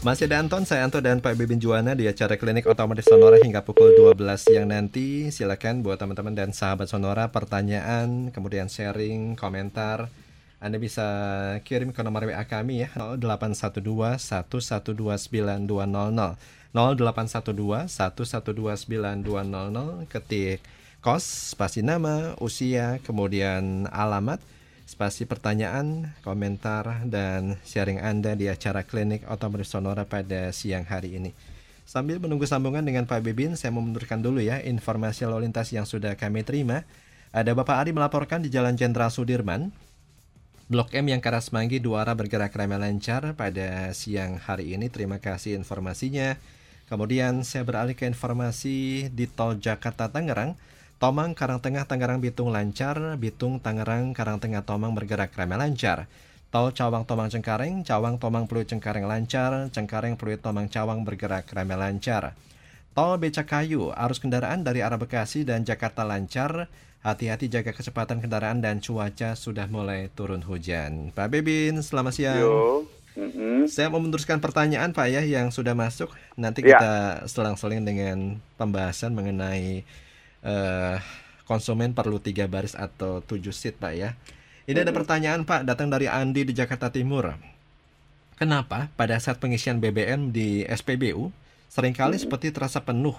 Masih ada Anton, saya Anton dan Pak Bibin Juwana di acara klinik otomatis Sonora hingga pukul 12 siang nanti. Silakan buat teman-teman dan sahabat Sonora pertanyaan, kemudian sharing, komentar. Anda bisa kirim ke nomor WA kami ya 0812 1129200 0812 1129200 ketik kos, spasi nama, usia, kemudian alamat spasi pertanyaan, komentar, dan sharing Anda di acara klinik otomotif Sonora pada siang hari ini. Sambil menunggu sambungan dengan Pak Bibin, saya mau menurunkan dulu ya informasi lalu lintas yang sudah kami terima. Ada Bapak Ari melaporkan di Jalan Jenderal Sudirman, Blok M yang Karas Manggi dua arah bergerak ramai lancar pada siang hari ini. Terima kasih informasinya. Kemudian saya beralih ke informasi di Tol Jakarta Tangerang. Tomang Karangtengah Tangerang Bitung lancar, Bitung Tangerang Karangtengah Tomang bergerak ramai lancar. Tol Cawang Tomang Cengkareng, Cawang Tomang Pluit Cengkareng lancar, Cengkareng Pluit Tomang Cawang bergerak ramai lancar. Tol Becakayu, arus kendaraan dari arah Bekasi dan Jakarta lancar. Hati-hati jaga kecepatan kendaraan dan cuaca sudah mulai turun hujan. Pak Bebin, selamat siang. Yo. Mm-hmm. Saya mau meneruskan pertanyaan Pak ya yang sudah masuk. Nanti ya. kita selang-seling dengan pembahasan mengenai uh, konsumen perlu tiga baris atau tujuh seat Pak ya. Ini ada pertanyaan Pak datang dari Andi di Jakarta Timur. Kenapa pada saat pengisian BBM di SPBU sering kali seperti terasa penuh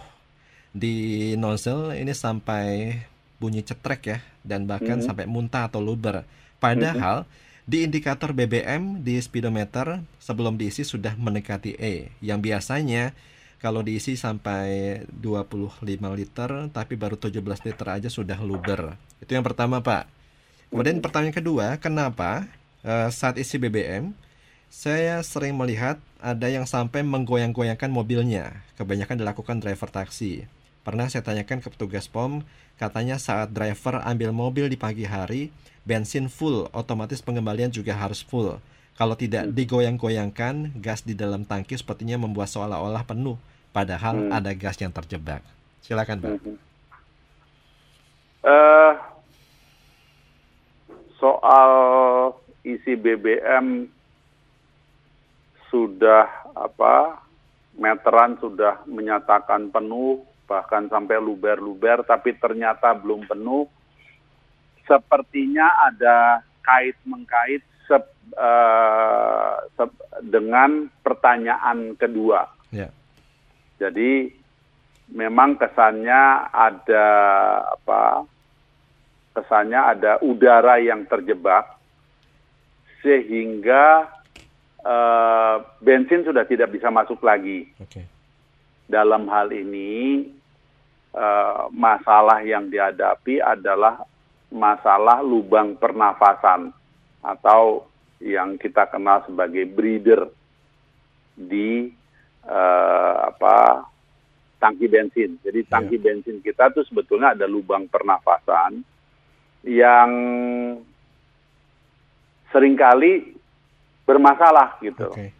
di nozzle ini sampai bunyi cetrek ya dan bahkan hmm. sampai muntah atau luber. Padahal hmm. di indikator BBM di speedometer sebelum diisi sudah mendekati E yang biasanya kalau diisi sampai 25 liter tapi baru 17 liter aja sudah luber. Itu yang pertama, Pak. Kemudian pertanyaan kedua, kenapa uh, saat isi BBM saya sering melihat ada yang sampai menggoyang-goyangkan mobilnya. Kebanyakan dilakukan driver taksi. Pernah saya tanyakan ke petugas POM, katanya saat driver ambil mobil di pagi hari, bensin full, otomatis pengembalian juga harus full. Kalau tidak digoyang-goyangkan, gas di dalam tangki sepertinya membuat seolah-olah penuh padahal hmm. ada gas yang terjebak. Silakan, Pak. Hmm. Uh, soal isi BBM sudah apa meteran sudah menyatakan penuh bahkan sampai luber-luber tapi ternyata belum penuh sepertinya ada kait mengkait sep, uh, sep, dengan pertanyaan kedua yeah. Jadi memang kesannya ada apa? Kesannya ada udara yang terjebak sehingga uh, bensin sudah tidak bisa masuk lagi. Okay. Dalam hal ini uh, masalah yang dihadapi adalah masalah lubang pernafasan atau yang kita kenal sebagai breeder di uh, apa tangki bensin. Jadi iya. tangki yeah. bensin kita tuh sebetulnya ada lubang pernafasan yang sering kali bermasalah gitu. Okay.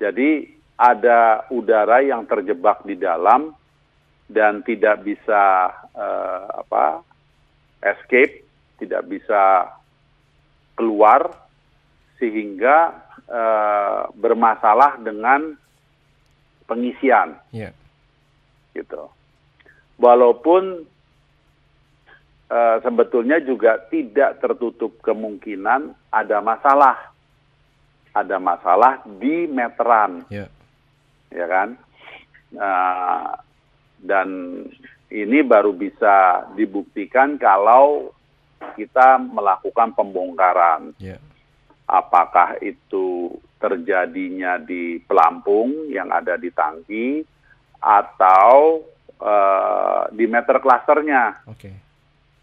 Jadi ada udara yang terjebak di dalam dan tidak bisa uh, apa escape, tidak bisa keluar sehingga uh, bermasalah dengan pengisian. Yeah. Gitu. Walaupun uh, sebetulnya juga tidak tertutup kemungkinan ada masalah. Ada masalah di meteran. Yeah. Ya kan? Uh, dan ini baru bisa dibuktikan kalau kita melakukan pembongkaran. Yeah. Apakah itu terjadinya di pelampung yang ada di tangki atau uh, di meter klasternya. Okay.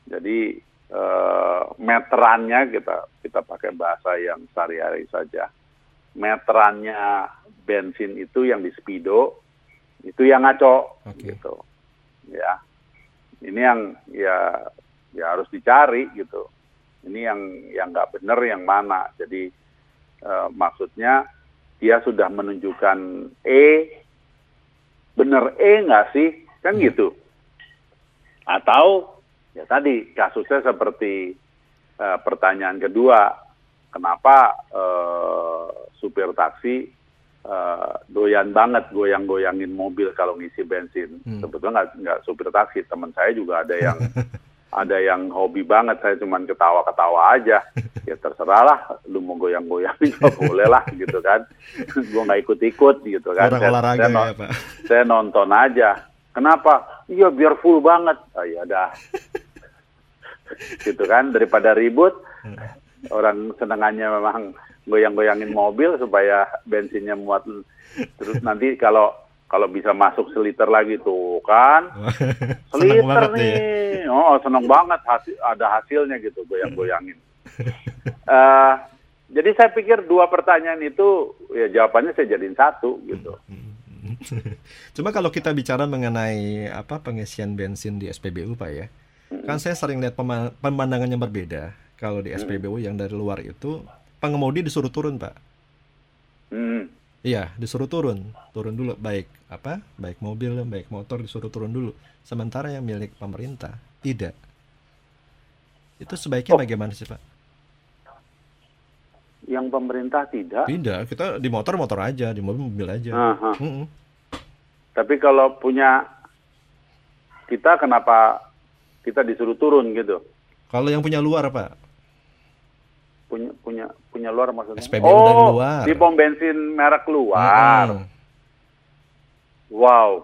Jadi uh, meterannya kita kita pakai bahasa yang sehari-hari saja. Meterannya bensin itu yang di speedo itu yang ngaco okay. gitu. Ya. Ini yang ya ya harus dicari gitu. Ini yang yang nggak benar yang mana. Jadi e, maksudnya dia sudah menunjukkan E, bener E nggak sih? Kan hmm. gitu. Atau ya tadi kasusnya seperti e, pertanyaan kedua, kenapa e, supir taksi uh, doyan banget goyang-goyangin mobil kalau ngisi bensin. Hmm. Sebetulnya nggak supir taksi, teman saya juga ada yang ada yang hobi banget. Saya cuma ketawa-ketawa aja. Ya terserah lah, lu mau goyang-goyangin ya boleh lah gitu kan. Gue nggak ikut-ikut gitu kan. Orang saya, olahraga saya, ya, Pak. Saya nonton aja. Kenapa? Iya biar full banget. Oh iya dah. gitu kan daripada ribut. Orang senengannya memang goyang-goyangin mobil supaya bensinnya muat terus nanti kalau kalau bisa masuk seliter lagi tuh kan seliter nih ya. Oh seneng banget hasil ada hasilnya gitu goyang-goyangin. Uh, jadi saya pikir dua pertanyaan itu ya jawabannya saya jadiin satu gitu. Cuma kalau kita bicara mengenai apa pengisian bensin di SPBU Pak ya, kan saya sering lihat pemandangan yang berbeda. Kalau di SPBU yang dari luar itu pengemudi disuruh turun pak. Hmm. iya disuruh turun. Turun dulu baik apa baik mobil baik motor disuruh turun dulu. Sementara yang milik pemerintah tidak itu sebaiknya oh. bagaimana sih pak yang pemerintah tidak tidak kita di motor motor aja di mobil mobil aja mm -mm. tapi kalau punya kita kenapa kita disuruh turun gitu kalau yang punya luar pak punya punya punya luar maksudnya. SPBU oh, dari luar. Di pom bensin merek luar. Hmm. Wow.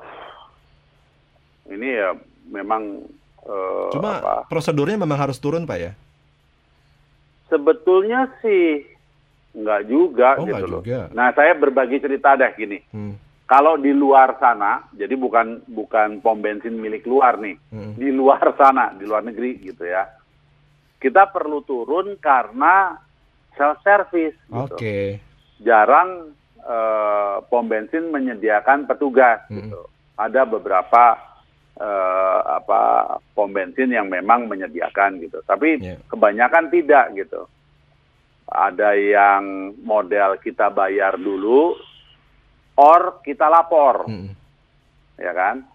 Ini ya memang uh, Cuma apa? prosedurnya memang harus turun, Pak ya? Sebetulnya sih nggak juga oh, gitu loh. Juga. Nah, saya berbagi cerita deh gini. Hmm. Kalau di luar sana, jadi bukan bukan pom bensin milik luar nih, hmm. di luar sana, di luar negeri gitu ya kita perlu turun karena self service. Gitu. Oke. Okay. Jarang uh, pom bensin menyediakan petugas. Hmm. Gitu. Ada beberapa uh, apa pom bensin yang memang menyediakan gitu. Tapi yeah. kebanyakan tidak gitu. Ada yang model kita bayar dulu, or kita lapor, hmm. ya kan?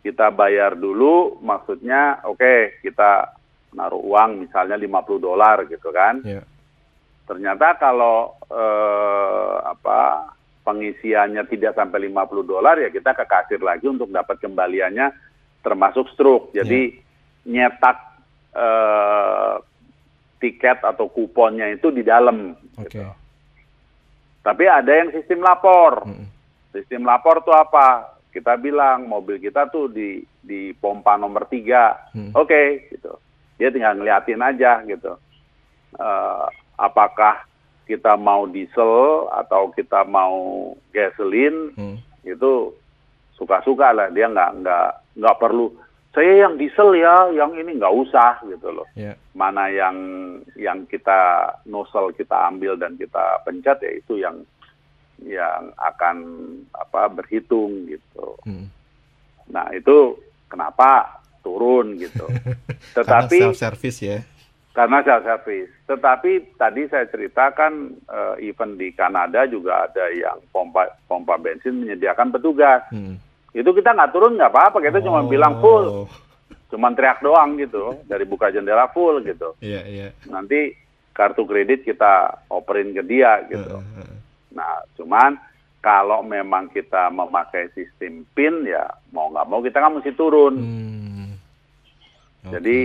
Kita bayar dulu, maksudnya oke okay, kita naruh uang misalnya 50 dolar gitu kan. Yeah. Ternyata kalau eh, apa pengisiannya tidak sampai 50 dolar ya kita ke kasir lagi untuk dapat kembaliannya termasuk stroke. Jadi yeah. nyetak eh, tiket atau kuponnya itu di dalam. Okay. Gitu. Tapi ada yang sistem lapor. Mm. Sistem lapor tuh apa? Kita bilang mobil kita tuh di di pompa nomor tiga. Mm. Oke, okay, gitu dia tinggal ngeliatin aja gitu uh, apakah kita mau diesel atau kita mau gasoline hmm. itu suka-suka lah dia nggak nggak nggak perlu saya yang diesel ya yang ini nggak usah gitu loh yeah. mana yang yang kita nozzle kita ambil dan kita pencet ya itu yang yang akan apa berhitung gitu hmm. nah itu kenapa turun gitu. Tetapi karena self service ya. Karena self service. Tetapi tadi saya ceritakan uh, event di Kanada juga ada yang pompa pompa bensin menyediakan petugas. Hmm. Itu kita nggak turun nggak apa-apa, kita oh. cuma bilang full. Cuma teriak doang gitu, dari buka jendela full gitu. Iya, yeah, iya. Yeah. Nanti kartu kredit kita operin ke dia gitu. Uh, uh. Nah, cuman kalau memang kita memakai sistem PIN ya mau nggak mau kita kan mesti turun. Hmm Okay. Jadi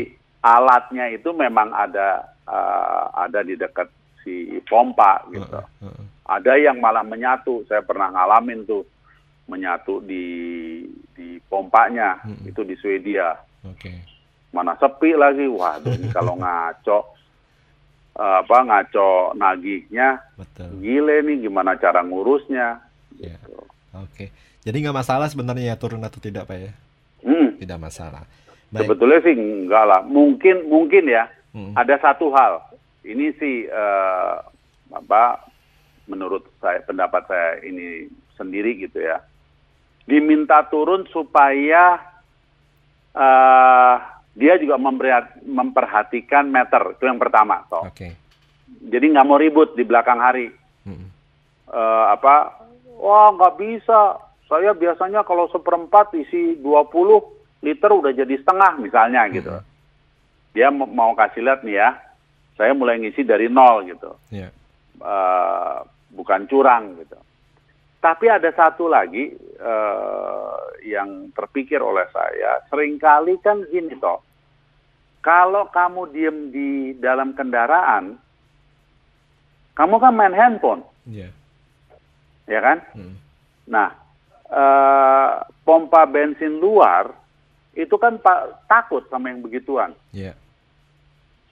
alatnya itu memang ada uh, ada di dekat si pompa gitu. Uh, uh, uh. Ada yang malah menyatu. Saya pernah ngalamin tuh menyatu di di pompanya uh. itu di Swedia. Okay. Mana sepi lagi. Waduh ini kalau ngaco apa ngaco nagihnya Betul. gile nih gimana cara ngurusnya. Yeah. Gitu. Oke. Okay. Jadi nggak masalah sebenarnya ya turun atau tidak pak ya? Hmm. Tidak masalah. Baik. Sebetulnya sih enggak lah. Mungkin mungkin ya hmm. ada satu hal. Ini sih uh, apa menurut saya pendapat saya ini sendiri gitu ya. Diminta turun supaya uh, dia juga memperhatikan meter itu yang pertama toh. Okay. Jadi nggak mau ribut di belakang hari. Hmm. Uh, apa? Wah nggak bisa. Saya biasanya kalau seperempat isi 20 liter udah jadi setengah misalnya gitu. Hmm. Dia mau kasih lihat nih ya, saya mulai ngisi dari nol gitu. Yeah. Iya. Uh, bukan curang gitu. Tapi ada satu lagi uh, yang terpikir oleh saya, sering kali kan gini toh, kalau kamu diem di dalam kendaraan, kamu kan main handphone, yeah. ya kan? Hmm. Nah, uh, pompa bensin luar itu kan pak takut sama yang begituan. Yeah.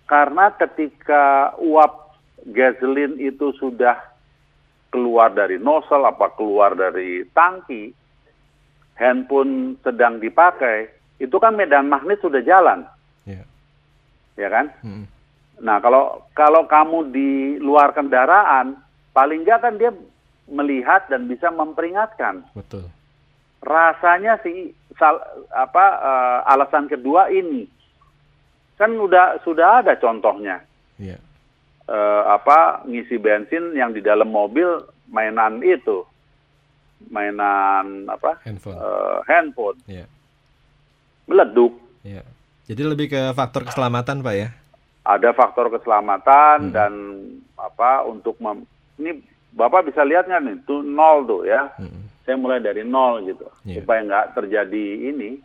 Karena ketika uap gasolin itu sudah keluar dari nozzle apa keluar dari tangki, handphone sedang dipakai, itu kan medan magnet sudah jalan, yeah. ya kan? Hmm. Nah kalau kalau kamu di luar kendaraan, paling nggak kan dia melihat dan bisa memperingatkan. Betul. Rasanya sih sal, apa uh, alasan kedua ini kan udah sudah ada contohnya. Yeah uh, apa ngisi bensin yang di dalam mobil mainan itu mainan apa handphone, uh, handphone. Yeah. meleduk. Yeah. Jadi lebih ke faktor keselamatan pak ya? Ada faktor keselamatan hmm. dan apa untuk mem ini bapak bisa lihat nggak nih tuh nol tuh ya. Hmm. Saya mulai dari nol gitu yeah. supaya nggak terjadi ini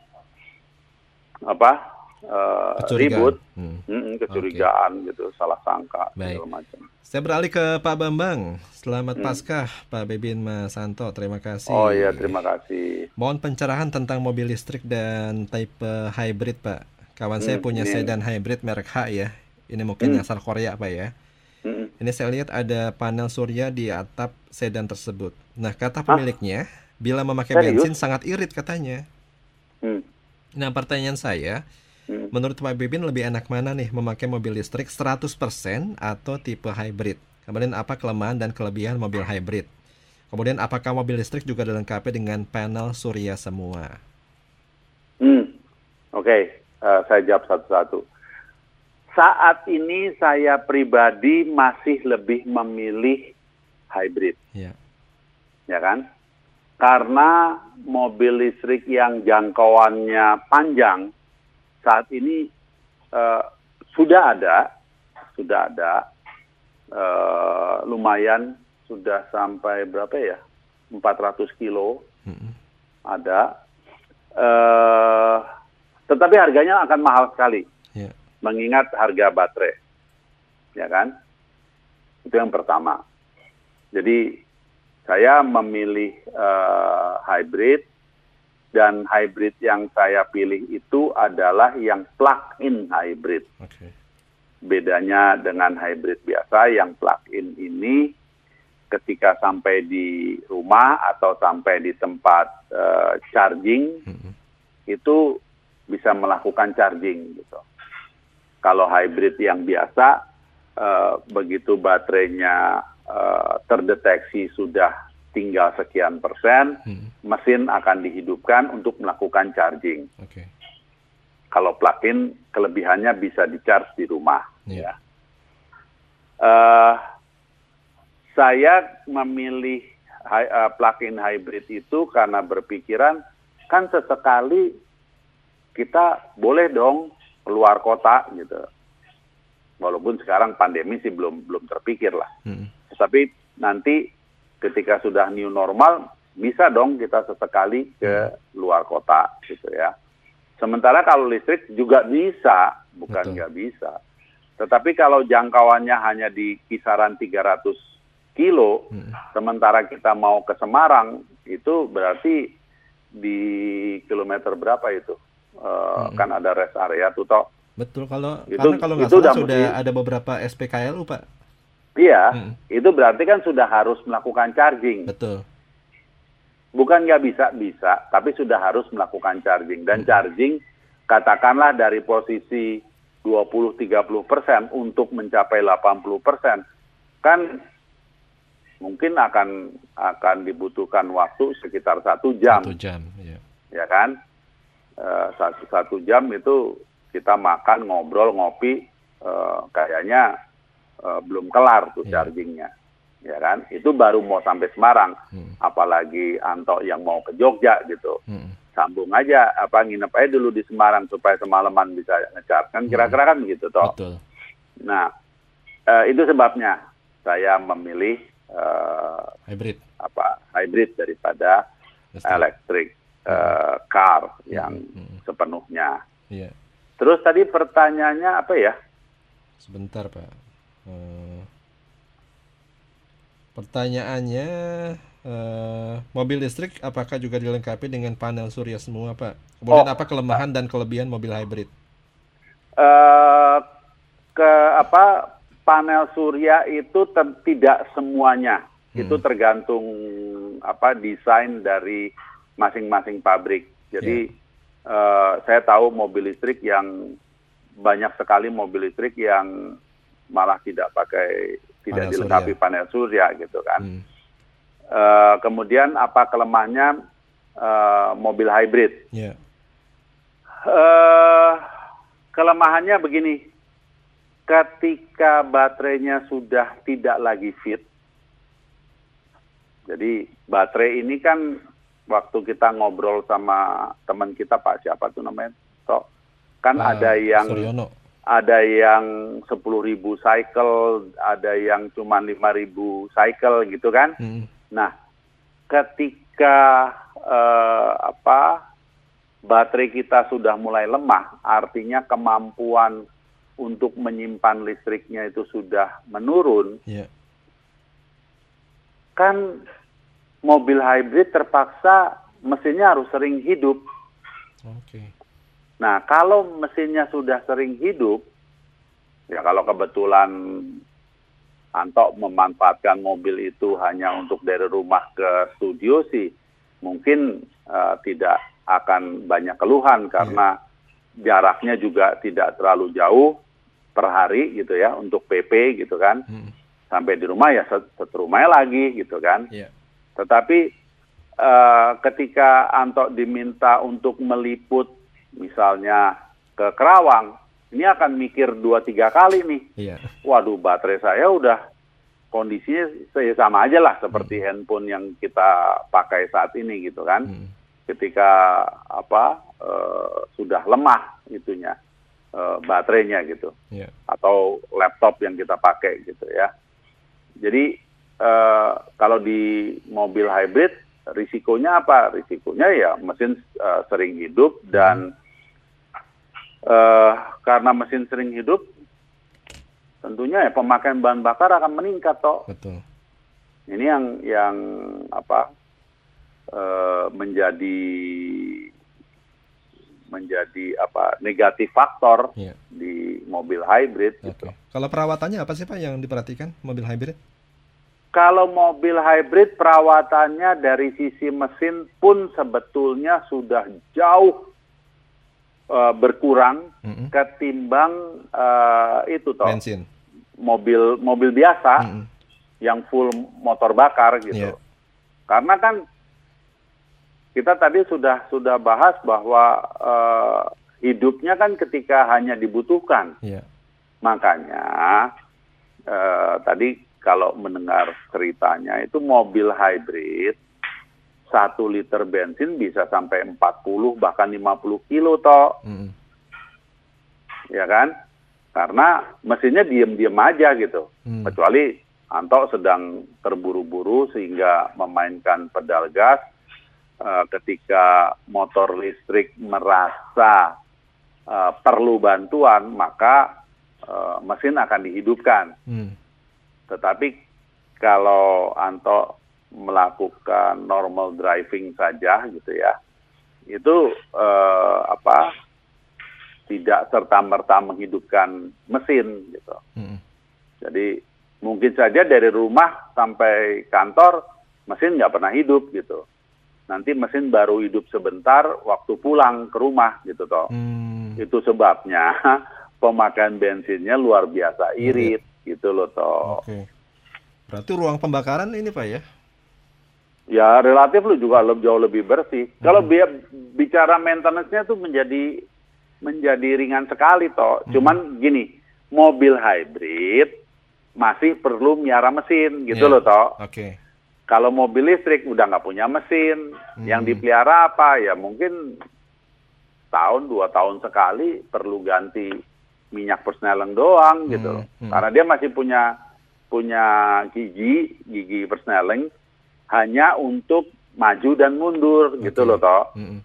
apa uh, ribut, hmm. Hmm, kecurigaan okay. gitu, salah sangka Baik. segala macam. Saya beralih ke Pak Bambang. Selamat hmm. Paskah, Pak Bebin Mas Santo. Terima kasih. Oh iya, terima kasih. Mohon pencerahan tentang mobil listrik dan tipe hybrid, Pak. Kawan hmm, saya punya ini. sedan hybrid merek H ya. Ini mungkin hmm. asal Korea, Pak ya. Hmm. Ini saya lihat ada panel surya di atap sedan tersebut. Nah, kata pemiliknya, Hah? bila memakai Serius? bensin sangat irit katanya. Hmm. Nah, pertanyaan saya, Hmm. Menurut Pak Bibin lebih enak mana nih memakai mobil listrik 100% atau tipe hybrid? Kemudian apa kelemahan dan kelebihan mobil hybrid? Kemudian apakah mobil listrik juga dilengkapi dengan panel surya semua? Hmm. Oke, okay. uh, eh, saya jawab satu-satu. Saat ini saya pribadi masih lebih memilih hybrid. Yeah. Ya kan? Karena mobil listrik yang jangkauannya panjang saat ini uh, sudah ada, sudah ada, uh, lumayan sudah sampai berapa ya, 400 kilo hmm. ada, uh, tetapi harganya akan mahal sekali, yeah. mengingat harga baterai, ya kan? Itu yang pertama. Jadi saya memilih uh, hybrid dan hybrid yang saya pilih itu adalah yang plug-in hybrid. Okay. Bedanya dengan hybrid biasa, yang plug-in ini ketika sampai di rumah atau sampai di tempat uh, charging mm-hmm. itu bisa melakukan charging gitu. Kalau hybrid yang biasa uh, begitu baterainya uh, terdeteksi sudah tinggal sekian persen, hmm. mesin akan dihidupkan untuk melakukan charging. Okay. Kalau plug-in, kelebihannya bisa di-charge di rumah. Yeah. Ya. Uh, saya memilih uh, plug-in hybrid itu karena berpikiran, kan sesekali kita boleh dong keluar kota gitu. Walaupun sekarang pandemi sih belum belum terpikir lah. Hmm. Tapi nanti ketika sudah new normal bisa dong kita sesekali ke luar kota gitu ya. Sementara kalau listrik juga bisa, bukan nggak bisa. Tetapi kalau jangkauannya hanya di kisaran 300 kilo, hmm. sementara kita mau ke Semarang, itu berarti di kilometer berapa itu? Uh, hmm. Kan ada rest area tuh toh. Betul, kalau itu, karena kalau nggak salah sudah ada beberapa SPKLU Pak Iya, hmm. itu berarti kan sudah harus melakukan charging. Betul. Bukan nggak bisa, bisa, tapi sudah harus melakukan charging. Dan hmm. charging katakanlah dari posisi 20-30 persen untuk mencapai 80 persen, kan mungkin akan akan dibutuhkan waktu sekitar satu jam. Satu jam, ya. Ya kan? Uh, satu satu jam itu kita makan, ngobrol, ngopi, uh, kayaknya uh, belum kelar tuh yeah. chargingnya ya kan itu baru mau sampai Semarang hmm. apalagi Anto yang mau ke Jogja gitu hmm. sambung aja apa nginep aja dulu di Semarang supaya semalaman bisa ngecharge kan hmm. kira-kira kan begitu toh Betul. nah uh, itu sebabnya saya memilih uh, hybrid apa hybrid daripada elektrik uh, car yang hmm. sepenuhnya. Yeah. Terus tadi pertanyaannya apa ya? Sebentar Pak. Uh, pertanyaannya uh, mobil listrik apakah juga dilengkapi dengan panel surya semua Pak? Kemudian oh, apa kelemahan dan kelebihan mobil hybrid? Uh, ke apa panel surya itu tidak semuanya hmm. itu tergantung apa desain dari masing-masing pabrik. Jadi yeah. uh, saya tahu mobil listrik yang banyak sekali mobil listrik yang malah tidak pakai tidak panel dilengkapi surya. panel surya gitu kan. Hmm. Uh, kemudian apa kelemahannya uh, mobil hybrid? Yeah. Uh, kelemahannya begini, ketika baterainya sudah tidak lagi fit, jadi baterai ini kan waktu kita ngobrol sama teman kita Pak siapa tuh namanya, Tok, kan uh, ada yang Suryono. Ada yang sepuluh ribu cycle, ada yang cuma lima ribu cycle gitu kan. Hmm. Nah, ketika uh, apa baterai kita sudah mulai lemah, artinya kemampuan untuk menyimpan listriknya itu sudah menurun, yeah. kan mobil hybrid terpaksa mesinnya harus sering hidup. Okay. Nah, kalau mesinnya sudah sering hidup, ya kalau kebetulan Anto memanfaatkan mobil itu hanya untuk dari rumah ke studio sih, mungkin uh, tidak akan banyak keluhan karena yeah. jaraknya juga tidak terlalu jauh per hari gitu ya untuk PP gitu kan. Hmm. Sampai di rumah ya satu rumah lagi gitu kan. Yeah. Tetapi uh, ketika Anto diminta untuk meliput misalnya ke Kerawang, ini akan mikir dua tiga kali nih. Yeah. Waduh baterai saya udah kondisinya saya sama aja lah seperti hmm. handphone yang kita pakai saat ini gitu kan. Hmm. Ketika apa uh, sudah lemah itunya uh, baterainya gitu, yeah. atau laptop yang kita pakai gitu ya. Jadi uh, kalau di mobil hybrid risikonya apa? Risikonya ya mesin uh, sering hidup dan uh, karena mesin sering hidup, tentunya ya pemakaian bahan bakar akan meningkat toh. Betul. Ini yang yang apa uh, menjadi menjadi apa negatif faktor yeah. di mobil hybrid. Okay. Gitu. Kalau perawatannya apa sih pak yang diperhatikan mobil hybrid? Kalau mobil hybrid perawatannya dari sisi mesin pun sebetulnya sudah jauh uh, berkurang mm -hmm. ketimbang uh, itu toh bensin mobil mobil biasa mm -hmm. yang full motor bakar gitu. Yeah. Karena kan kita tadi sudah sudah bahas bahwa uh, hidupnya kan ketika hanya dibutuhkan. Yeah. Makanya uh, tadi kalau mendengar ceritanya itu mobil hybrid satu liter bensin bisa sampai 40 bahkan 50 kilo toh. Mm. Ya kan? Karena mesinnya diem-diem aja gitu. Mm. Kecuali Anto sedang terburu-buru sehingga memainkan pedal gas uh, ketika motor listrik merasa uh, perlu bantuan, maka uh, mesin akan dihidupkan. Hmm. Tetapi kalau Anto melakukan normal driving saja gitu ya, itu uh, apa tidak serta merta menghidupkan mesin gitu. Hmm. Jadi mungkin saja dari rumah sampai kantor mesin nggak pernah hidup gitu nanti mesin baru hidup sebentar waktu pulang ke rumah gitu toh. Hmm. Itu sebabnya pemakaian bensinnya luar biasa irit hmm. Gitu loh toh. Oke. Berarti ruang pembakaran ini Pak ya? Ya relatif lu juga lebih jauh lebih bersih. Hmm. Kalau biar bicara maintenance-nya tuh menjadi menjadi ringan sekali toh. Hmm. Cuman gini, mobil hybrid masih perlu miara mesin gitu yeah. loh toh. Oke. Okay kalau mobil listrik udah nggak punya mesin, hmm. yang dipelihara apa ya mungkin tahun dua tahun sekali perlu ganti minyak persneleng doang gitu, hmm. Hmm. karena dia masih punya punya gigi, gigi persneling hanya untuk maju dan mundur okay. gitu loh toh. Mm -hmm.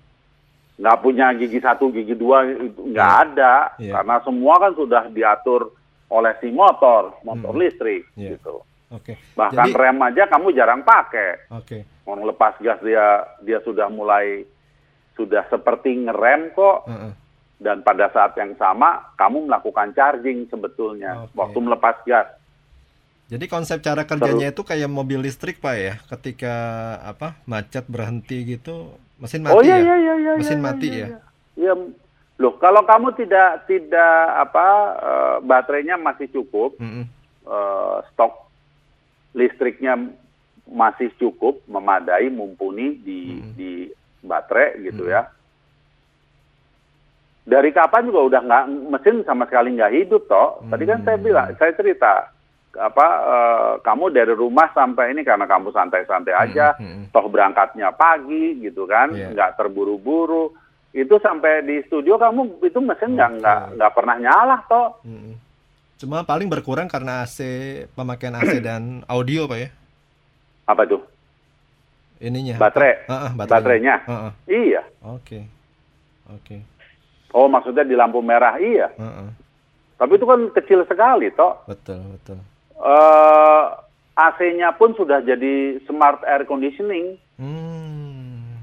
Nggak punya gigi satu, gigi dua nggak yeah. ada yeah. karena semua kan sudah diatur oleh si motor, motor mm -hmm. listrik yeah. gitu. Oke. Okay. Bahkan Jadi, rem aja kamu jarang pakai. Oke. Okay. Mau lepas gas dia dia sudah mulai sudah seperti ngerem kok. Uh -uh. Dan pada saat yang sama kamu melakukan charging sebetulnya okay. waktu melepas gas. Jadi konsep cara kerjanya Seru. itu kayak mobil listrik pak ya, ketika apa macet berhenti gitu, mesin mati oh, iya, ya, iya, iya, iya, mesin iya, mati iya, ya. Iya, iya. loh kalau kamu tidak tidak apa uh, baterainya masih cukup, mm -hmm. uh, stok listriknya masih cukup memadai mumpuni di hmm. di baterai gitu hmm. ya. Dari kapan juga udah nggak mesin sama sekali nggak hidup toh. Tadi kan saya bilang, saya cerita apa uh, kamu dari rumah sampai ini karena kamu santai-santai aja, hmm, hmm. toh berangkatnya pagi gitu kan, yeah. nggak terburu-buru. Itu sampai di studio kamu itu mesin nggak okay. nggak nggak pernah nyala toh. Hmm. Cuma paling berkurang karena AC pemakaian AC dan audio pak ya? Apa tuh? Ininya. Baterai. Uh, uh, baterainya. baterainya. Uh, uh. Iya. Oke. Okay. Oke. Okay. Oh maksudnya di lampu merah iya. Uh, uh. Tapi itu kan kecil sekali toh. Betul betul. Uh, AC-nya pun sudah jadi smart air conditioning. Hmm.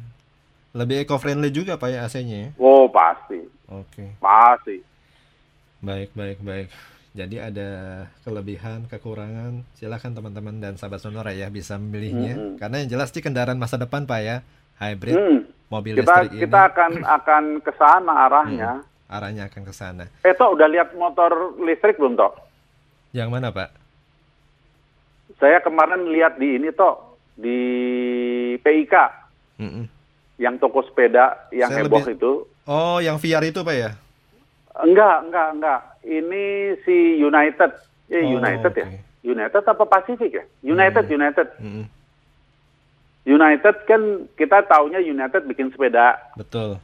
Lebih eco friendly juga pak ya AC-nya ya? Oh pasti. Oke. Okay. Pasti. Baik baik baik. Jadi ada kelebihan, kekurangan. Silakan teman-teman dan sahabat sonora ya bisa memilihnya. Hmm. Karena yang jelas di kendaraan masa depan Pak ya, hybrid, hmm. Mobil kita, listrik ini. Kita akan akan ke sana arahnya. Hmm. Arahnya akan ke sana. Eh toh udah lihat motor listrik belum toh? Yang mana Pak? Saya kemarin lihat di ini toh di PIK. Hmm. Yang toko sepeda yang Saya heboh lebih... itu. Oh, yang VR itu Pak ya? Enggak, enggak, enggak. Ini si United. Eh, oh, United okay. ya? United apa Pacific ya? United, hmm. United. Hmm. United kan kita taunya United bikin sepeda. Betul.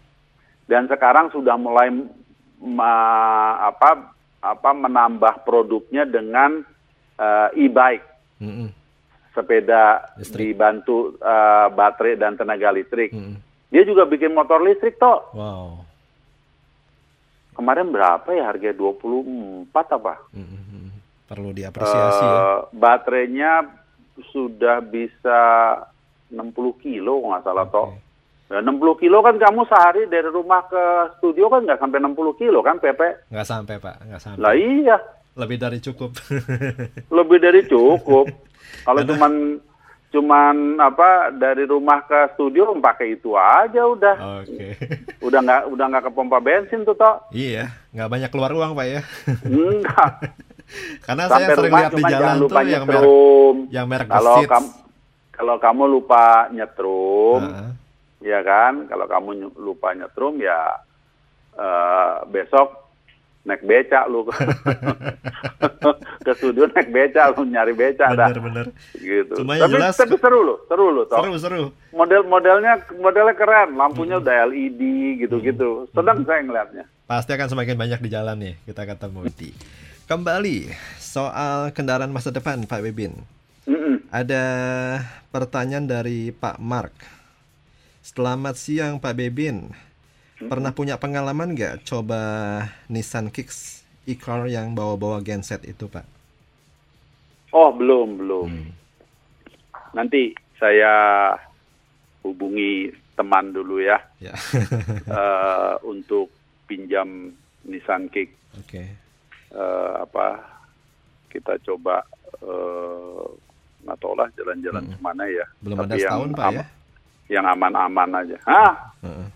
Dan sekarang sudah mulai ma, apa apa menambah produknya dengan uh, e-bike. Hmm. Sepeda listrik. dibantu uh, baterai dan tenaga listrik. Hmm. Dia juga bikin motor listrik toh. Wow kemarin berapa ya harga 24 apa? Hmm, perlu diapresiasi uh, ya. Eh, baterainya sudah bisa 60 kilo nggak salah okay. toh. Ya, 60 kilo kan kamu sehari dari rumah ke studio kan nggak sampai 60 kilo kan Pepe? Nggak sampai Pak, nggak sampai. Lah iya. Lebih dari cukup. Lebih dari cukup. Kalau cuman cuman apa dari rumah ke studio pakai itu aja udah. Oke. Okay. Udah nggak udah nggak ke pompa bensin tuh toh. Iya, nggak banyak keluar uang pak ya. Enggak. Karena Sampai saya sering lihat di jalan tuh yang merek yang merek kalau kalau kamu lupa nyetrum, uh -huh. ya kan? Kalau kamu lupa nyetrum ya uh, besok naik beca lu ke studio naik beca lu nyari beca bener, dah. bener gitu Cuma tapi, jelas tapi seru loh seru loh toh. seru seru model modelnya modelnya keren lampunya hmm. udah LED gitu gitu hmm. sedang hmm. saya ngeliatnya pasti akan semakin banyak di jalan nih kita ketemu kembali soal kendaraan masa depan Pak Bebin ada pertanyaan dari Pak Mark Selamat siang Pak Bebin Pernah punya pengalaman nggak coba Nissan Kicks e-car yang bawa-bawa genset itu, Pak? Oh, belum, belum. Hmm. Nanti saya hubungi teman dulu ya. ya. uh, untuk pinjam Nissan Kick. Oke. Okay. Uh, eh, apa kita coba uh, nggak tahu lah jalan-jalan hmm. ke mana ya. Belum Tapi ada setahun, Pak ya? Yang aman-aman aja. Hah? -uh.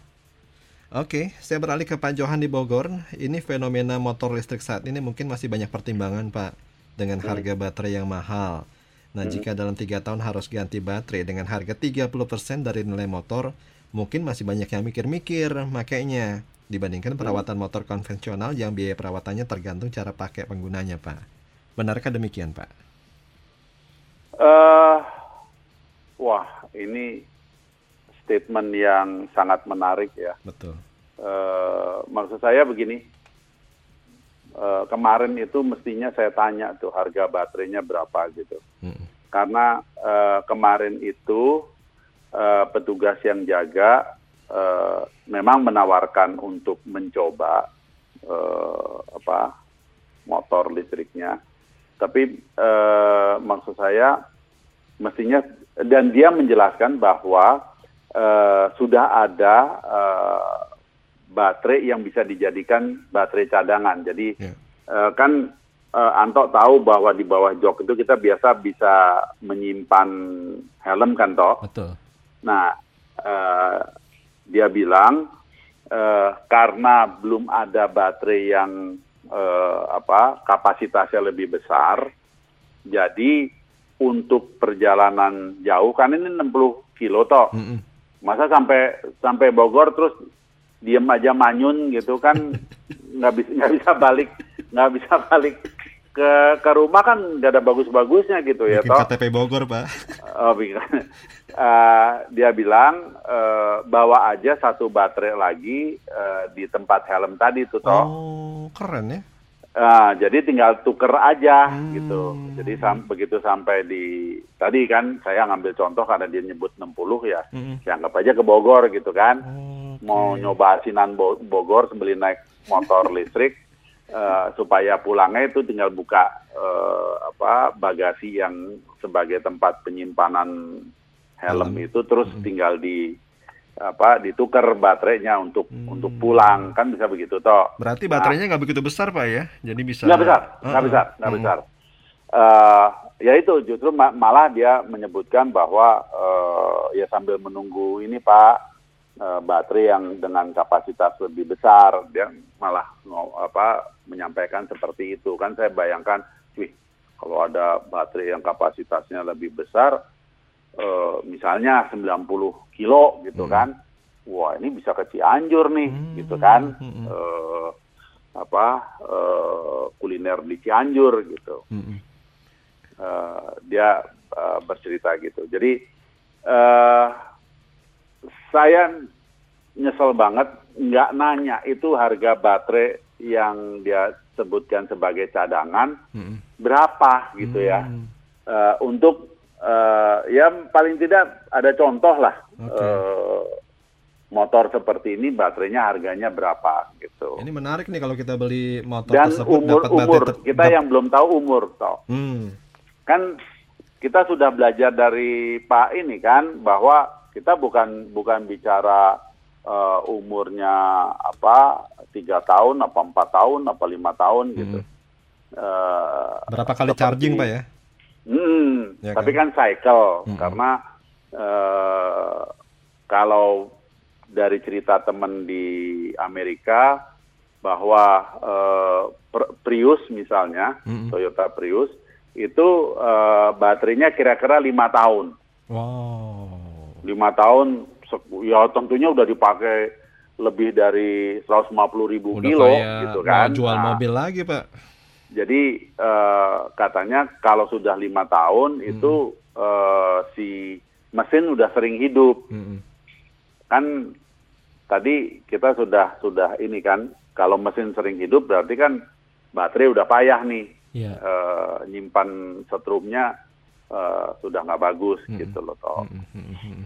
Oke, saya beralih ke Pak Johan di Bogor. Ini fenomena motor listrik saat ini mungkin masih banyak pertimbangan, Pak, dengan hmm. harga baterai yang mahal. Nah, hmm. jika dalam tiga tahun harus ganti baterai dengan harga 30% dari nilai motor, mungkin masih banyak yang mikir-mikir makanya dibandingkan hmm. perawatan motor konvensional yang biaya perawatannya tergantung cara pakai penggunanya, Pak. Benarkah demikian, Pak? Uh, wah, ini statement yang sangat menarik ya. Betul. Uh, maksud saya begini, uh, kemarin itu mestinya saya tanya tuh harga baterainya berapa gitu. Hmm. Karena uh, kemarin itu uh, petugas yang jaga uh, memang menawarkan untuk mencoba uh, apa motor listriknya. Tapi uh, maksud saya mestinya dan dia menjelaskan bahwa uh, sudah ada uh, baterai yang bisa dijadikan baterai cadangan. Jadi yeah. uh, kan uh, Anto tahu bahwa di bawah jok itu kita biasa bisa menyimpan helm kan toh. Betul. Nah uh, dia bilang uh, karena belum ada baterai yang uh, apa kapasitasnya lebih besar, jadi untuk perjalanan jauh kan ini 60 kilo toh. Mm -mm. Masa sampai sampai Bogor terus diem aja manyun gitu kan nggak bisa nggak bisa balik nggak bisa balik ke ke rumah kan nggak ada bagus-bagusnya gitu ya toh. KTP Bogor pak. Oh, uh, dia bilang uh, bawa aja satu baterai lagi uh, di tempat helm tadi tuh toh. Oh keren ya Uh, jadi tinggal tuker aja hmm. gitu. Jadi sam begitu sampai di tadi kan saya ngambil contoh karena dia nyebut 60 ya. Hmm. Ya anggap aja ke Bogor gitu kan. Okay. Mau nyoba asinan Bo Bogor sambil naik motor listrik uh, supaya pulangnya itu tinggal buka uh, apa bagasi yang sebagai tempat penyimpanan helm, helm. itu terus hmm. tinggal di apa ditukar baterainya untuk hmm. untuk pulang kan bisa begitu toh. Berarti baterainya nggak nah, begitu besar pak ya, jadi bisa. Nggak besar, nggak uh, besar, nggak hmm. besar. Uh, ya itu justru ma malah dia menyebutkan bahwa uh, ya sambil menunggu ini pak uh, baterai yang dengan kapasitas lebih besar dia malah apa menyampaikan seperti itu kan saya bayangkan, wih kalau ada baterai yang kapasitasnya lebih besar uh, misalnya 90 kilo gitu hmm. kan, wah ini bisa ke Cianjur nih hmm. gitu kan, hmm. uh, apa uh, kuliner di Cianjur gitu. Hmm. Uh, dia bercerita gitu. Jadi saya nyesel banget nggak nanya itu harga baterai yang dia sebutkan sebagai cadangan hmm. berapa gitu ya. hmm. ya uh, untuk uh, ya paling tidak ada contoh lah okay. uh, eh, motor seperti ini baterainya harganya berapa gitu. Ini menarik nih kalau kita beli motor Dan tersebut umur, dapat umur kita yang belum tahu umur toh. Hmm. Kan kita sudah belajar dari Pak ini kan bahwa kita bukan bukan bicara uh, umurnya apa tiga tahun apa empat tahun apa lima tahun gitu. hmm. gitu. Uh, Berapa kali seperti, charging pak ya? Hmm, ya tapi kan, kan cycle hmm. karena uh, kalau dari cerita teman di Amerika bahwa uh, Prius misalnya hmm. Toyota Prius itu uh, baterainya kira-kira lima tahun. Wow. Lima tahun, ya tentunya udah dipakai lebih dari 150 ribu udah kilo gitu kan. Jual nah, mobil lagi pak jadi uh, katanya kalau sudah lima tahun hmm. itu uh, si mesin udah sering hidup. Hmm. Kan tadi kita sudah sudah ini kan kalau mesin sering hidup berarti kan baterai udah payah nih. Yeah. Iya. Uh, nyimpan setrumnya uh, sudah nggak bagus hmm. gitu loh toh. Hmm. hmm, hmm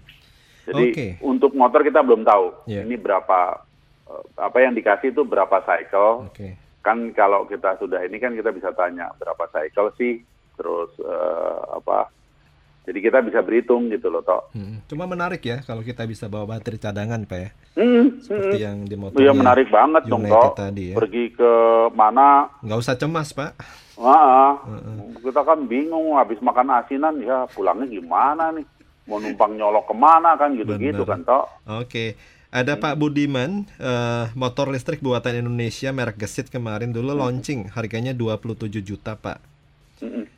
Jadi okay. untuk motor kita belum tahu yeah. ini berapa uh, apa yang dikasih itu berapa cycle. Okay kan kalau kita sudah ini kan kita bisa tanya berapa cycle sih terus uh, apa jadi kita bisa berhitung gitu loh toh hmm. cuma menarik ya kalau kita bisa bawa baterai cadangan pak ya hmm, seperti hmm. yang di motor iya menarik banget dong toh tadi ya. pergi ke mana nggak usah cemas pak Nah, uh -uh. kita kan bingung habis makan asinan ya pulangnya gimana nih mau numpang nyolok ke mana kan gitu-gitu kan toh oke okay. Ada Pak Budiman, uh, motor listrik buatan Indonesia merek Gesit kemarin dulu launching, harganya 27 juta Pak.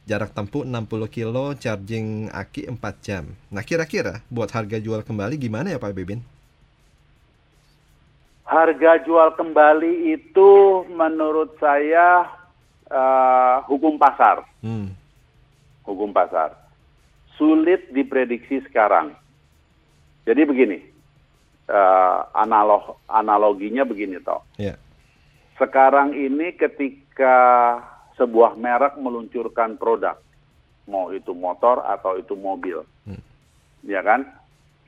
Jarak tempuh 60 kilo, charging aki 4 jam. Nah kira-kira buat harga jual kembali gimana ya Pak Bebin? Harga jual kembali itu menurut saya uh, hukum pasar. Hmm. Hukum pasar. Sulit diprediksi sekarang. Jadi begini, uh, analog analoginya begini toh. Yeah. sekarang ini ketika sebuah merek meluncurkan produk, mau itu motor atau itu mobil, hmm. ya kan?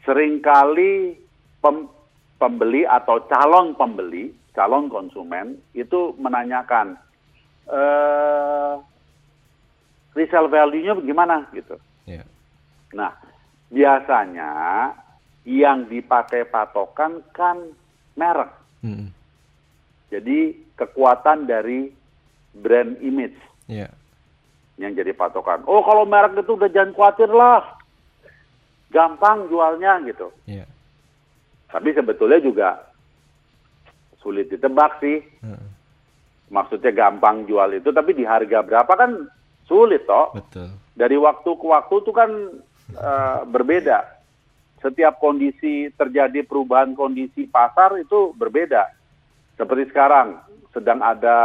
Seringkali pem, pembeli atau calon pembeli, calon konsumen itu menanyakan, eh, resale value-nya bagaimana gitu. Yeah. Nah, biasanya yang dipakai patokan kan merek. Hmm. Jadi kekuatan dari brand image yeah. yang jadi patokan. Oh kalau merek itu udah jangan khawatir lah, gampang jualnya gitu. Yeah. Tapi sebetulnya juga sulit ditebak sih. Hmm. Maksudnya gampang jual itu, tapi di harga berapa kan sulit toh. Betul. Dari waktu ke waktu itu kan uh, berbeda. Setiap kondisi terjadi perubahan kondisi pasar itu berbeda seperti sekarang sedang ada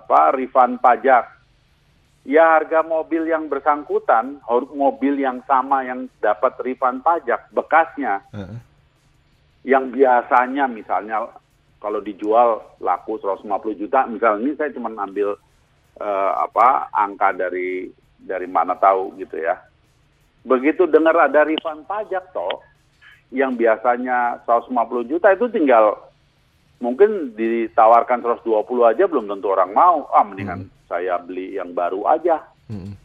apa refund pajak. Ya harga mobil yang bersangkutan, mobil yang sama yang dapat refund pajak bekasnya, uh yang biasanya misalnya kalau dijual laku 150 juta, misalnya ini saya cuma ambil uh, apa angka dari dari mana tahu gitu ya. Begitu dengar ada refund pajak toh, yang biasanya 150 juta itu tinggal mungkin ditawarkan 120 aja belum tentu orang mau. Ah, mendingan hmm. saya beli yang baru aja. Hmm.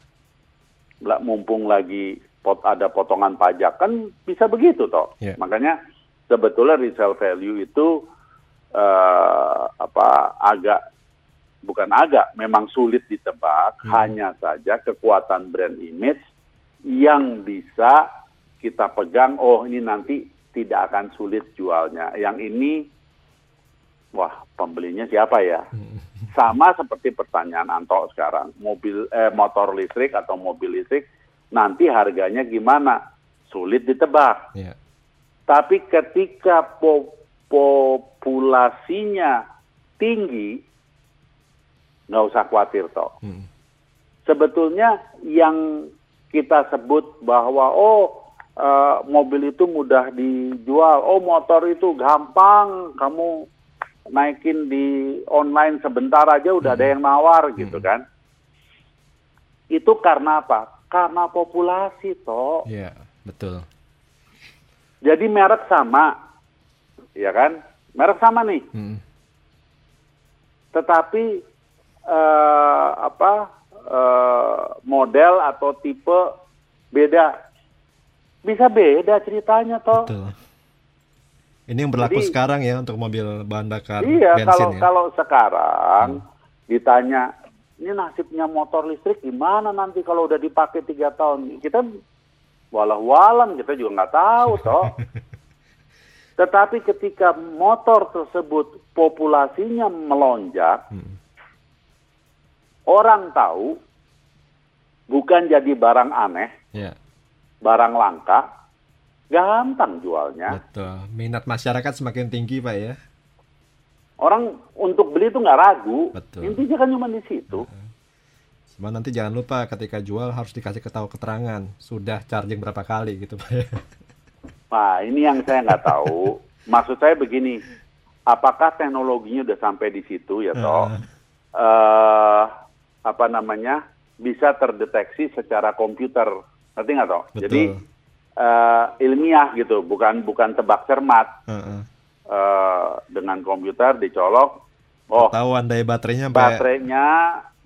Mumpung lagi pot ada potongan pajak kan bisa begitu toh. Yeah. Makanya sebetulnya resale value itu uh, apa agak bukan agak memang sulit ditebak. Hmm. Hanya saja kekuatan brand image yang bisa kita pegang. Oh ini nanti tidak akan sulit jualnya. Yang ini wah pembelinya siapa ya? Sama seperti pertanyaan Anto sekarang, mobil eh, motor listrik atau mobil listrik nanti harganya gimana? Sulit ditebak. Yeah. Tapi ketika po populasinya tinggi, nggak usah khawatir toh. Hmm. Sebetulnya yang kita sebut bahwa oh uh, mobil itu mudah dijual, oh motor itu gampang, kamu naikin di online sebentar aja udah hmm. ada yang nawar hmm. gitu kan. Itu karena apa? Karena populasi toh. Iya, betul. Jadi merek sama, ya kan? Merek sama nih. Hmm. Tetapi uh, apa uh, model atau tipe beda, bisa beda ceritanya toh. Betul ini yang berlaku Jadi, sekarang ya untuk mobil bahan bakar iya, bensin kalau, ya. kalau sekarang hmm. ditanya ini nasibnya motor listrik gimana nanti kalau udah dipakai tiga tahun kita walau-walam kita juga nggak tahu toh. Tetapi ketika motor tersebut populasinya melonjak, hmm. orang tahu bukan jadi barang aneh, yeah. Barang langka, gampang jualnya. Betul. Minat masyarakat semakin tinggi, Pak ya. Orang untuk beli itu nggak ragu. Betul. Intinya kan cuma di situ. Cuma nanti jangan lupa ketika jual harus dikasih ketahu keterangan sudah charging berapa kali gitu Pak. Ya. Nah ini yang saya nggak tahu. Maksud saya begini, apakah teknologinya udah sampai di situ ya toh? Uh. Uh, apa namanya bisa terdeteksi secara komputer, ngerti nggak toh? Betul. Jadi uh, ilmiah gitu, bukan bukan tebak cermat. Uh -uh. Uh, dengan komputer dicolok, oh ketahuan daya baterainya baterainya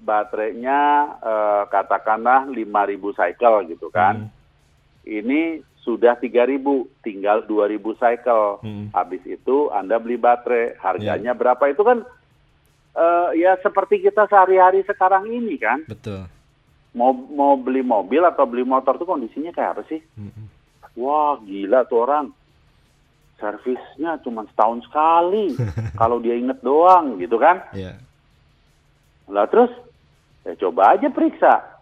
baterainya uh, katakanlah 5000 cycle gitu kan. Hmm. Ini sudah 3000, tinggal 2000 cycle. Hmm. Habis itu Anda beli baterai, harganya yeah. berapa itu kan uh, ya seperti kita sehari-hari sekarang ini kan. Betul. Mau mau beli mobil atau beli motor tuh kondisinya kayak apa sih? Hmm wah gila tuh orang. Servisnya cuma setahun sekali. Kalau dia inget doang gitu kan? Yeah. lah terus? Ya coba aja periksa.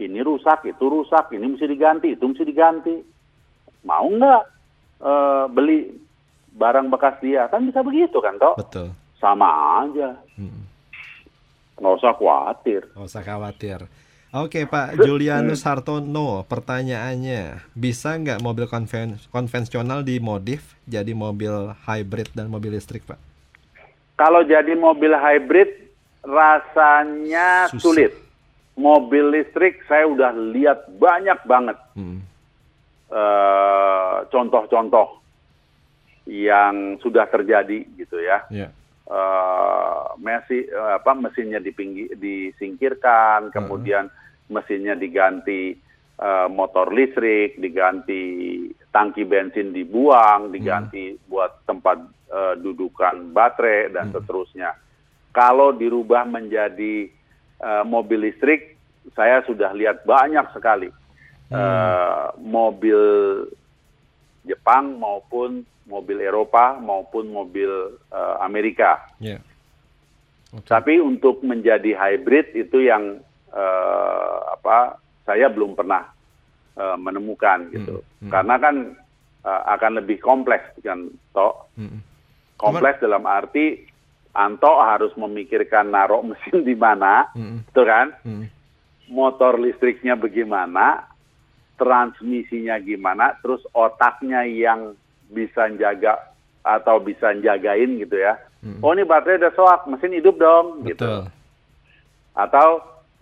Ini rusak itu rusak ini mesti diganti itu mesti diganti. Mau nggak uh, beli barang bekas dia? Kan bisa begitu kan toh? Betul. Sama aja. Hmm. nggak usah khawatir. Nggak usah khawatir Oke Pak Julianus Hartono, pertanyaannya, bisa nggak mobil konven konvensional dimodif jadi mobil hybrid dan mobil listrik Pak? Kalau jadi mobil hybrid rasanya Susah. sulit. Mobil listrik saya udah lihat banyak banget hmm. uh, contoh-contoh yang sudah terjadi gitu ya. Yeah. Uh, mesi, uh, apa mesinnya dipinggi, disingkirkan, kemudian mesinnya diganti uh, motor listrik, diganti tangki bensin dibuang, diganti hmm. buat tempat uh, dudukan baterai dan hmm. seterusnya. Kalau dirubah menjadi uh, mobil listrik, saya sudah lihat banyak sekali hmm. uh, mobil Jepang maupun mobil Eropa maupun mobil uh, Amerika. Yeah. Okay. Tapi untuk menjadi hybrid itu yang uh, apa saya belum pernah uh, menemukan gitu. Hmm. Hmm. Karena kan uh, akan lebih kompleks kan toh. Hmm. Kompleks Cuman, dalam arti Anto harus memikirkan naruh mesin di mana, mm -hmm. kan? Mm -hmm. Motor listriknya bagaimana, transmisinya gimana, terus otaknya yang bisa jaga atau bisa jagain gitu ya. Mm -hmm. Oh ini baterai udah soak, mesin hidup dong, gitu. Betul. gitu. Atau,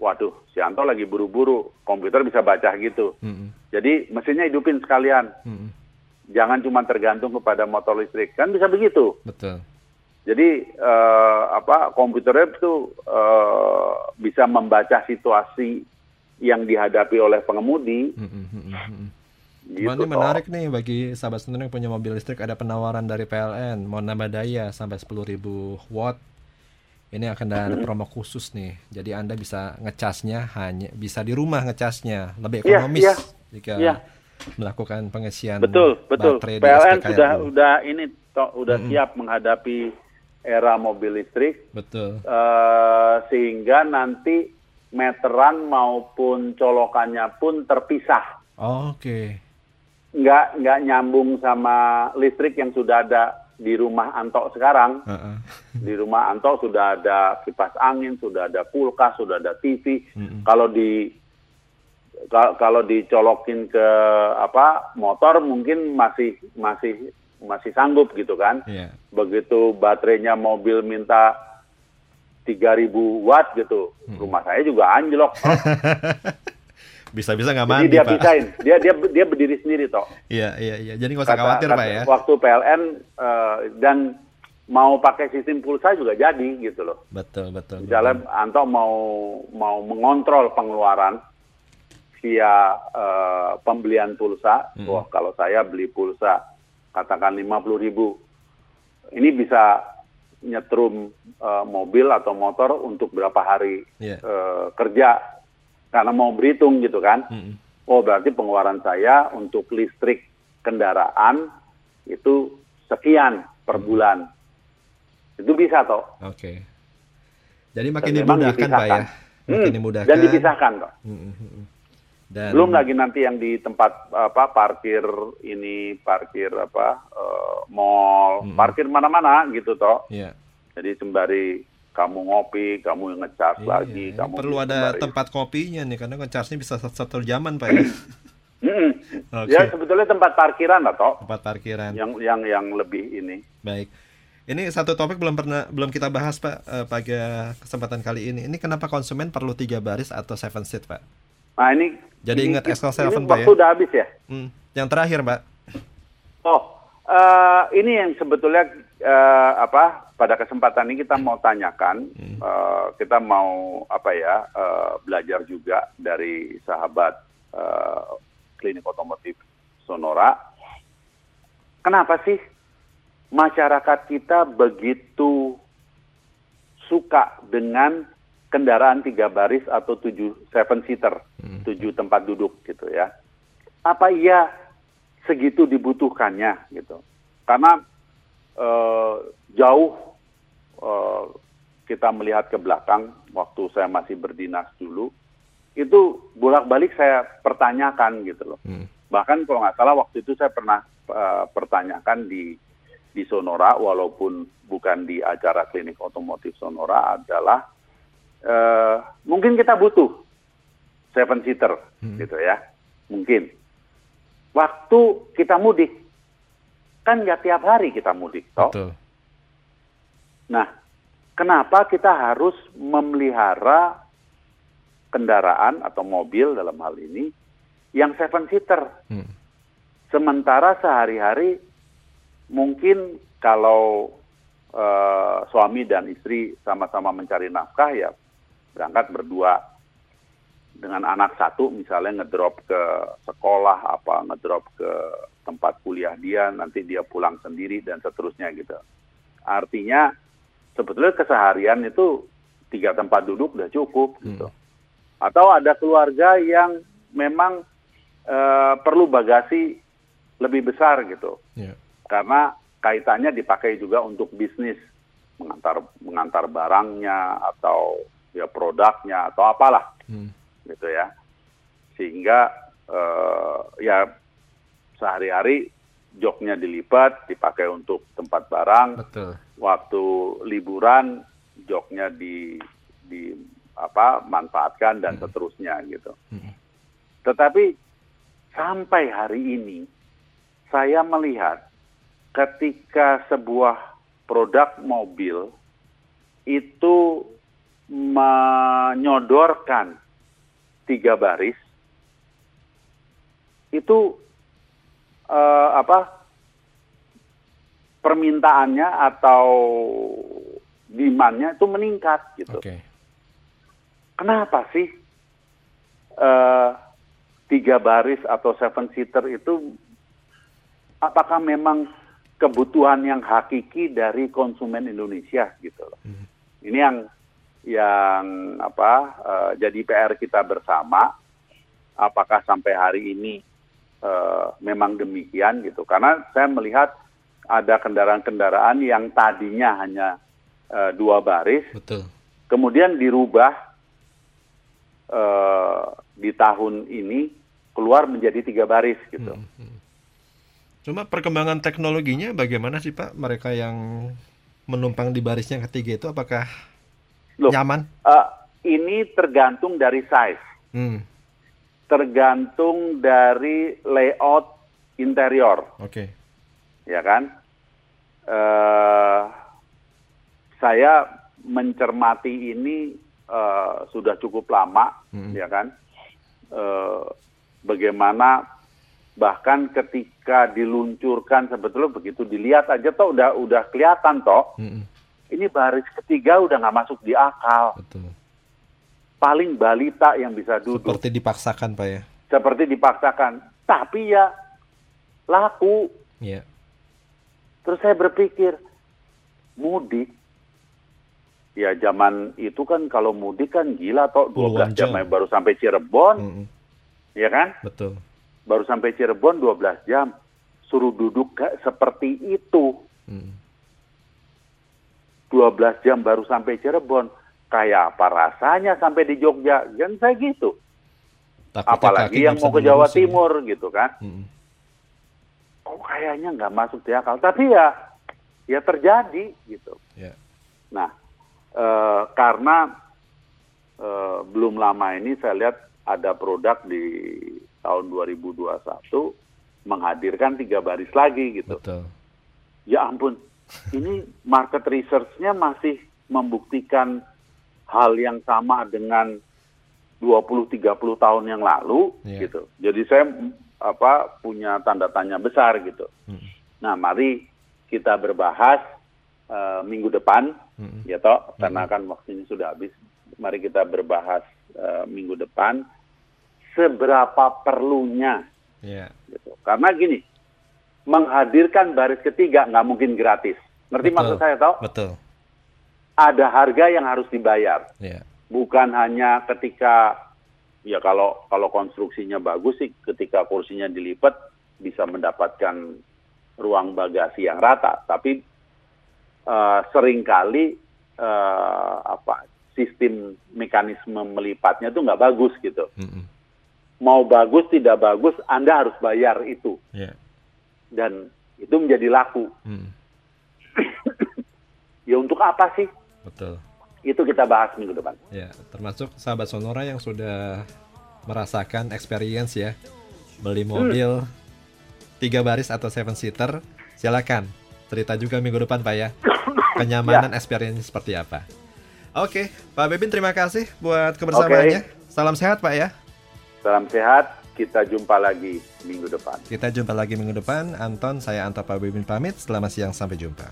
waduh, si Anto lagi buru-buru, komputer bisa baca gitu. Mm -hmm. Jadi mesinnya hidupin sekalian. Mm -hmm. Jangan cuma tergantung kepada motor listrik, kan bisa begitu. Betul. Jadi uh, apa komputernya itu uh, bisa membaca situasi yang dihadapi oleh pengemudi. Hmm, hmm, hmm, hmm. Gitu ini menarik nih bagi sahabat sendiri yang punya mobil listrik ada penawaran dari PLN mau nambah daya sampai 10.000 watt. Ini akan ada hmm. promo khusus nih. Jadi Anda bisa ngecasnya hanya bisa di rumah ngecasnya, lebih iya, ekonomis yeah, yeah, jika yeah. melakukan pengisian betul, betul. baterai PLN sudah udah ini toh, udah hmm. siap menghadapi era mobil listrik. Betul. Uh, sehingga nanti meteran maupun colokannya pun terpisah. Oh, Oke. Okay. Nggak nggak nyambung sama listrik yang sudah ada di rumah Anto sekarang. Uh -uh. di rumah Anto sudah ada kipas angin, sudah ada kulkas, sudah ada TV. Uh -uh. Kalau di kalau dicolokin ke apa motor mungkin masih masih masih sanggup gitu kan. Yeah. Begitu baterainya mobil minta 3000 watt gitu, hmm. rumah saya juga anjlok. Bisa-bisa nggak mandi, Jadi dia Pak. pisahin, dia dia dia berdiri sendiri toh. Iya iya iya. Jadi nggak usah kata, khawatir kata, Pak ya. Waktu PLN uh, eh, dan mau pakai sistem pulsa juga jadi gitu loh. Betul betul. Misalnya betul. Anto mau mau mengontrol pengeluaran via uh, pembelian pulsa. Hmm. Wah kalau saya beli pulsa katakan 50 ribu, ini bisa nyetrum uh, mobil atau motor untuk berapa hari yeah. Iya. uh, kerja karena mau berhitung gitu kan. Mm -hmm. Oh berarti pengeluaran saya untuk listrik kendaraan itu sekian per mm -hmm. bulan. Itu bisa toh. Oke. Okay. Jadi makin Dan dimudahkan Pak ya. Makin hmm, dimudahkan. Dan dipisahkan kok. Mm -hmm. Dan... Belum lagi nanti yang di tempat apa parkir ini parkir apa uh, mall, hmm. parkir mana-mana gitu toh. Yeah. Jadi sembari kamu ngopi, kamu ngecas yeah, lagi, kamu perlu ada sembari... tempat kopinya nih karena ngecasnya bisa satu zaman pak ya. hmm. okay. Ya sebetulnya tempat parkiran atau tempat parkiran yang yang yang lebih ini. Baik. Ini satu topik belum pernah belum kita bahas pak uh, pada kesempatan kali ini. Ini kenapa konsumen perlu tiga baris atau seven seat pak? Nah ini jadi ingat Excel 7 Pak ya? udah habis ya? Hmm. Yang terakhir Mbak. Oh, uh, ini yang sebetulnya uh, apa? Pada kesempatan ini kita mau tanyakan, hmm. uh, kita mau apa ya uh, belajar juga dari sahabat uh, klinik otomotif Sonora. Kenapa sih masyarakat kita begitu suka dengan kendaraan tiga baris atau tujuh seven seater, hmm. tujuh tempat duduk gitu ya. Apa iya segitu dibutuhkannya gitu? Karena uh, jauh uh, kita melihat ke belakang waktu saya masih berdinas dulu, itu bolak-balik saya pertanyakan gitu loh. Hmm. Bahkan kalau nggak salah waktu itu saya pernah uh, pertanyakan di di Sonora, walaupun bukan di acara klinik otomotif Sonora adalah uh, mungkin kita butuh seven seater hmm. gitu ya mungkin waktu kita mudik kan nggak tiap hari kita mudik toh Betul. nah kenapa kita harus memelihara kendaraan atau mobil dalam hal ini yang seven seater. Hmm. Sementara sehari-hari mungkin kalau uh, suami dan istri sama-sama mencari nafkah ya berangkat berdua. Dengan anak satu misalnya ngedrop ke sekolah apa ngedrop ke tempat kuliah dia nanti dia pulang sendiri dan seterusnya gitu. Artinya sebetulnya keseharian itu tiga tempat duduk udah cukup gitu. Hmm. atau ada keluarga yang memang uh, perlu bagasi lebih besar gitu. Yeah. karena kaitannya dipakai juga untuk bisnis. Mengantar mengantar barangnya atau ya produknya atau apalah hmm. gitu ya sehingga uh, ya sehari-hari joknya dilipat dipakai untuk tempat barang Betul. waktu liburan joknya di di apa manfaatkan dan hmm. seterusnya gitu hmm. tetapi sampai hari ini saya melihat ketika sebuah produk mobil itu menyodorkan tiga baris itu uh, apa permintaannya atau demandnya itu meningkat gitu. Okay. Kenapa sih uh, tiga baris atau seven seater itu apakah memang kebutuhan yang hakiki dari konsumen Indonesia gitu loh. Hmm. Ini yang yang apa uh, jadi PR kita bersama. Apakah sampai hari ini uh, memang demikian gitu? Karena saya melihat ada kendaraan-kendaraan yang tadinya hanya uh, dua baris, Betul. kemudian dirubah uh, di tahun ini keluar menjadi tiga baris gitu. Hmm, hmm. Cuma perkembangan teknologinya bagaimana sih Pak? Mereka yang menumpang di barisnya ketiga itu apakah Loh, nyaman? Uh, ini tergantung dari size. Hmm. Tergantung dari layout interior. Oke. Okay. Ya kan? Uh, saya mencermati ini uh, sudah cukup lama, hmm. ya kan? Uh, bagaimana bahkan ketika diluncurkan sebetulnya begitu dilihat aja toh udah udah kelihatan toh mm-hmm. Ini baris ketiga udah nggak masuk di akal. Betul. paling balita yang bisa duduk. Seperti dipaksakan pak ya? Seperti dipaksakan. Tapi ya laku. Yeah. terus saya berpikir mudik. Ya zaman itu kan kalau mudik kan gila toh 12 jam, jam. baru sampai Cirebon. Mm-hmm. ya kan? Betul. Baru sampai Cirebon 12 jam, suruh duduk seperti itu. Hmm. 12 jam baru sampai Cirebon, kayak apa rasanya sampai di Jogja? Kan saya gitu. Takutnya Apalagi yang mau ke Jawa Timur gitu kan. Hmm. Oh kayaknya nggak masuk di akal, tapi ya ya terjadi gitu. Yeah. Nah, e, karena e, belum lama ini saya lihat ada produk di tahun 2021 menghadirkan tiga baris lagi gitu. Betul. Ya ampun, ini market research-nya masih membuktikan hal yang sama dengan 20-30 tahun yang lalu yeah. gitu. Jadi saya apa punya tanda tanya besar gitu. Hmm. Nah, mari kita berbahas uh, minggu depan hmm. ya toh karena kan waktunya sudah habis. Mari kita berbahas uh, minggu depan seberapa perlunya. Yeah. Gitu. Karena gini, menghadirkan baris ketiga nggak mungkin gratis. Ngerti Betul. maksud saya tau? Betul. Ada harga yang harus dibayar. Yeah. Bukan hanya ketika ya kalau kalau konstruksinya bagus sih, ketika kursinya dilipat bisa mendapatkan ruang bagasi yang rata. Tapi uh, sering kali uh, apa sistem mekanisme melipatnya itu nggak bagus gitu. Mm -hmm mau bagus tidak bagus Anda harus bayar itu yeah. Dan itu menjadi laku hmm. ya untuk apa sih betul itu kita bahas minggu depan ya termasuk sahabat sonora yang sudah merasakan experience ya beli hmm. mobil hmm. tiga baris atau seven seater silakan cerita juga minggu depan pak ya kenyamanan ya. experience seperti apa. Oke, Pak Bebin terima kasih buat kebersamaannya. Okay. Salam sehat Pak ya. Salam sehat. Kita jumpa lagi minggu depan. Kita jumpa lagi minggu depan. Anton, saya Anto Pak Bebin pamit. Selamat siang, sampai jumpa.